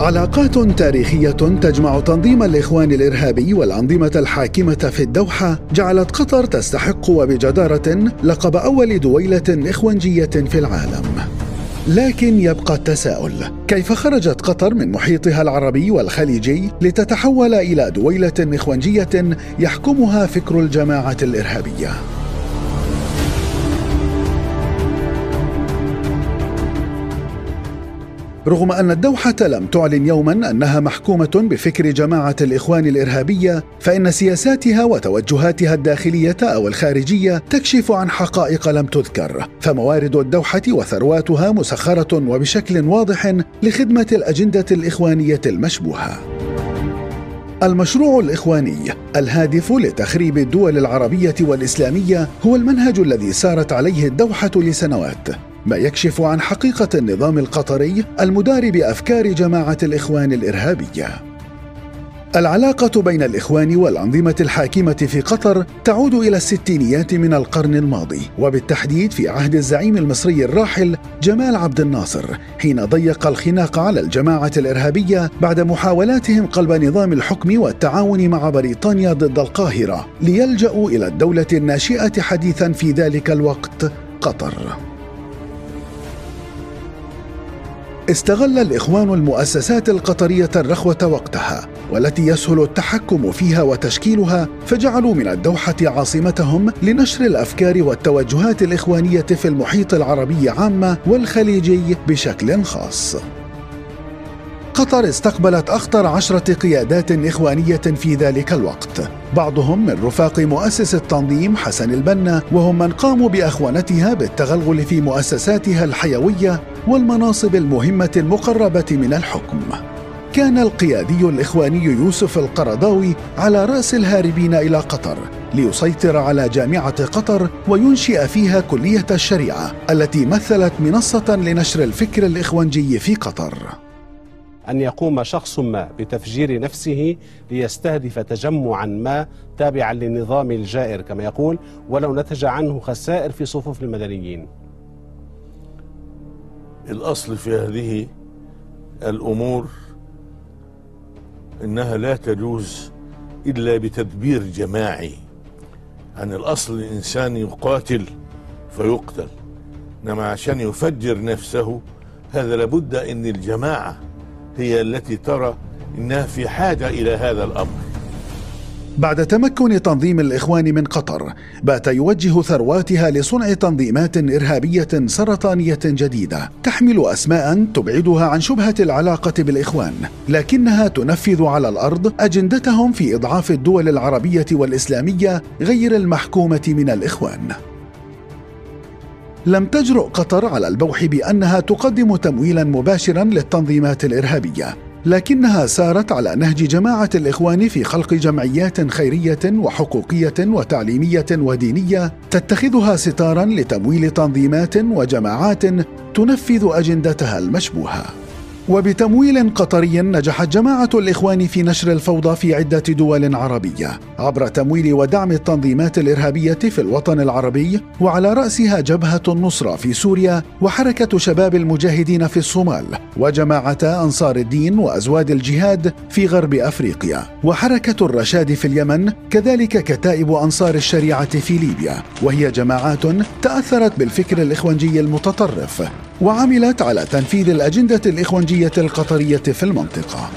علاقات تاريخية تجمع تنظيم الإخوان الإرهابي والأنظمة الحاكمة في الدوحة جعلت قطر تستحق وبجدارة لقب أول دويلة إخوانجية في العالم. لكن يبقى التساؤل كيف خرجت قطر من محيطها العربي والخليجي لتتحول إلى دويلة إخوانجية يحكمها فكر الجماعة الإرهابية رغم أن الدوحة لم تعلن يوما أنها محكومة بفكر جماعة الإخوان الإرهابية فإن سياساتها وتوجهاتها الداخلية أو الخارجية تكشف عن حقائق لم تذكر. فموارد الدوحة وثرواتها مسخرة وبشكل واضح لخدمة الأجندة الإخوانية المشبوهة. المشروع الإخواني الهادف لتخريب الدول العربية والإسلامية هو المنهج الذي سارت عليه الدوحة لسنوات. ما يكشف عن حقيقة النظام القطري المدار بأفكار جماعة الإخوان الإرهابية. العلاقة بين الإخوان والأنظمة الحاكمة في قطر تعود إلى الستينيات من القرن الماضي، وبالتحديد في عهد الزعيم المصري الراحل جمال عبد الناصر، حين ضيق الخناق على الجماعة الإرهابية بعد محاولاتهم قلب نظام الحكم والتعاون مع بريطانيا ضد القاهرة، ليلجأوا إلى الدولة الناشئة حديثا في ذلك الوقت قطر. استغل الإخوان المؤسسات القطرية الرخوة وقتها والتي يسهل التحكم فيها وتشكيلها فجعلوا من الدوحة عاصمتهم لنشر الأفكار والتوجهات الإخوانية في المحيط العربي عامة والخليجي بشكل خاص. قطر استقبلت أخطر عشرة قيادات إخوانية في ذلك الوقت. بعضهم من رفاق مؤسس التنظيم حسن البنا وهم من قاموا بأخوانتها بالتغلغل في مؤسساتها الحيوية والمناصب المهمة المقربة من الحكم. كان القيادي الإخواني يوسف القرضاوي على رأس الهاربين إلى قطر ليسيطر على جامعة قطر وينشئ فيها كلية الشريعة التي مثلت منصة لنشر الفكر الإخوانجي في قطر. أن يقوم شخص ما بتفجير نفسه ليستهدف تجمعا ما تابعا للنظام الجائر كما يقول ولو نتج عنه خسائر في صفوف المدنيين. الأصل في هذه الأمور إنها لا تجوز إلا بتدبير جماعي. عن الأصل الإنسان يقاتل فيقتل. إنما عشان يفجر نفسه هذا لابد أن الجماعة هي التي ترى إنها في حاجة إلى هذا الأمر. بعد تمكن تنظيم الإخوان من قطر بات يوجه ثرواتها لصنع تنظيمات إرهابية سرطانية جديدة تحمل أسماء تبعدها عن شبهة العلاقة بالإخوان لكنها تنفذ على الأرض أجندتهم في إضعاف الدول العربية والإسلامية غير المحكومة من الإخوان. لم تجرؤ قطر على البوح بأنها تقدم تمويلا مباشرا للتنظيمات الإرهابية لكنها سارت على نهج جماعة الإخوان في خلق جمعيات خيرية وحقوقية وتعليمية ودينية تتخذها ستارا لتمويل تنظيمات وجماعات تنفذ أجندتها المشبوهة. وبتمويل قطري نجحت جماعة الإخوان في نشر الفوضى في عدة دول عربية. عبر تمويل ودعم التنظيمات الإرهابية في الوطن العربي وعلى رأسها جبهة النصرة في سوريا وحركة شباب المجاهدين في الصومال وجماعة أنصار الدين وأزواد الجهاد في غرب أفريقيا وحركة الرشاد في اليمن كذلك كتائب أنصار الشريعة في ليبيا. وهي جماعات تأثرت بالفكر الإخوانجي المتطرف وعملت على تنفيذ الأجندة الإخوانجية القطرية في المنطقة.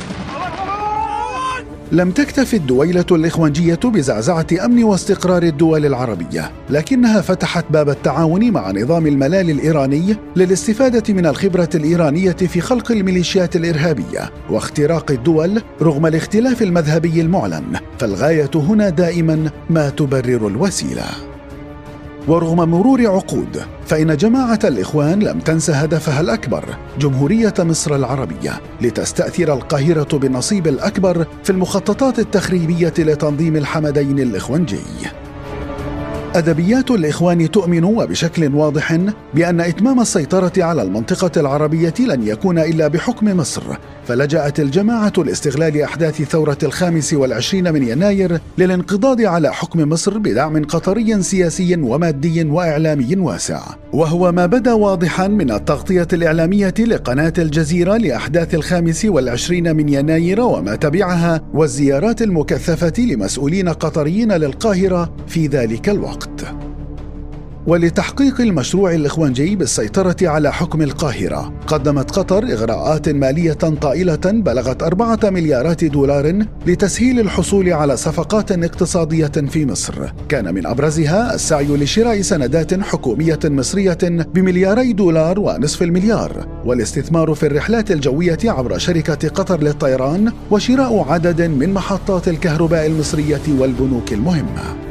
لم تكتف الدويلة الإخوانجية بزعزعة أمن واستقرار الدول العربية، لكنها فتحت باب التعاون مع نظام الملال الإيراني للاستفادة من الخبرة الإيرانية في خلق الميليشيات الإرهابية واختراق الدول رغم الاختلاف المذهبي المعلن، فالغاية هنا دائما ما تبرر الوسيلة. ورغم مرور عقود فإن جماعة الإخوان لم تنس هدفها الأكبر جمهورية مصر العربية لتستأثر القاهرة بالنصيب الأكبر في المخططات التخريبية لتنظيم الحمدين الإخوانجي. أدبيات الإخوان تؤمن وبشكل واضح بأن إتمام السيطرة على المنطقة العربية لن يكون إلا بحكم مصر فلجأت الجماعة لاستغلال أحداث ثورة الخامس والعشرين من يناير للانقضاض على حكم مصر بدعم قطري سياسي ومادي وإعلامي واسع. وهو ما بدا واضحا من التغطية الإعلامية لقناة الجزيرة لأحداث الخامس والعشرين من يناير وما تبعها والزيارات المكثفة لمسؤولين قطريين للقاهرة في ذلك الوقت. ولتحقيق المشروع الإخوانجي بالسيطرة على حكم القاهرة قدمت قطر إغراءات مالية طائلة بلغت أربعة مليارات دولار لتسهيل الحصول على صفقات اقتصادية في مصر. كان من أبرزها السعي لشراء سندات حكومية مصرية بملياري دولار ونصف المليار والاستثمار في الرحلات الجوية عبر شركة قطر للطيران وشراء عدد من محطات الكهرباء المصرية والبنوك المهمة.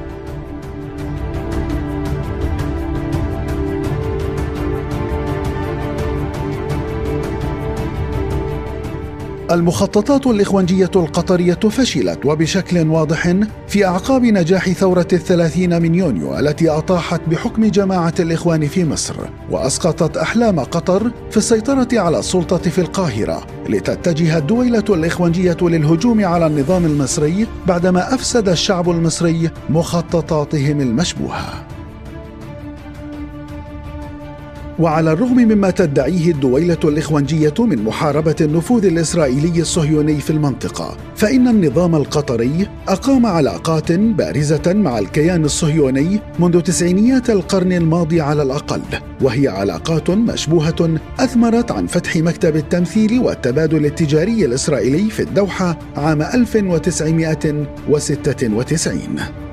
المخططات الإخوانجية القطرية فشلت وبشكل واضح في أعقاب نجاح ثورة الثلاثين من يونيو التي أطاحت بحكم جماعة الإخوان في مصر وأسقطت أحلام قطر في السيطرة على السلطة في القاهرة لتتجه الدويلة الإخوانجية للهجوم على النظام المصري بعدما أفسد الشعب المصري مخططاتهم المشبوهة. وعلى الرغم مما تدعيه الدويلة الإخوانجية من محاربة النفوذ الإسرائيلي الصهيوني في المنطقة فإن النظام القطري أقام علاقات بارزة مع الكيان الصهيوني منذ تسعينيات القرن الماضي على الأقل وهي علاقات مشبوهة أثمرت عن فتح مكتب التمثيل والتبادل التجاري الإسرائيلي في الدوحة عام 1996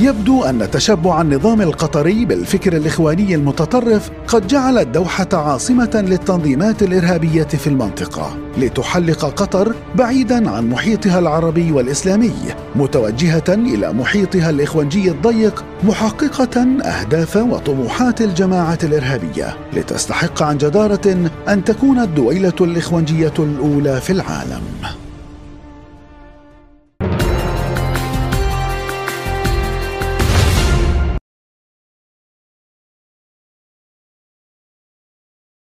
يبدو أن تشبع النظام القطري بالفكر الإخواني المتطرف قد جعل الدوحة عاصمة للتنظيمات الإرهابية في المنطقة لتحلق قطر بعيدا عن محيطها العربي والإسلامي متوجهة إلى محيطها الإخوانجي الضيق محققة أهداف وطموحات الجماعة الإرهابية لتستحق عن جدارة أن تكون الدويلة الإخوانجية الأولى في العالم.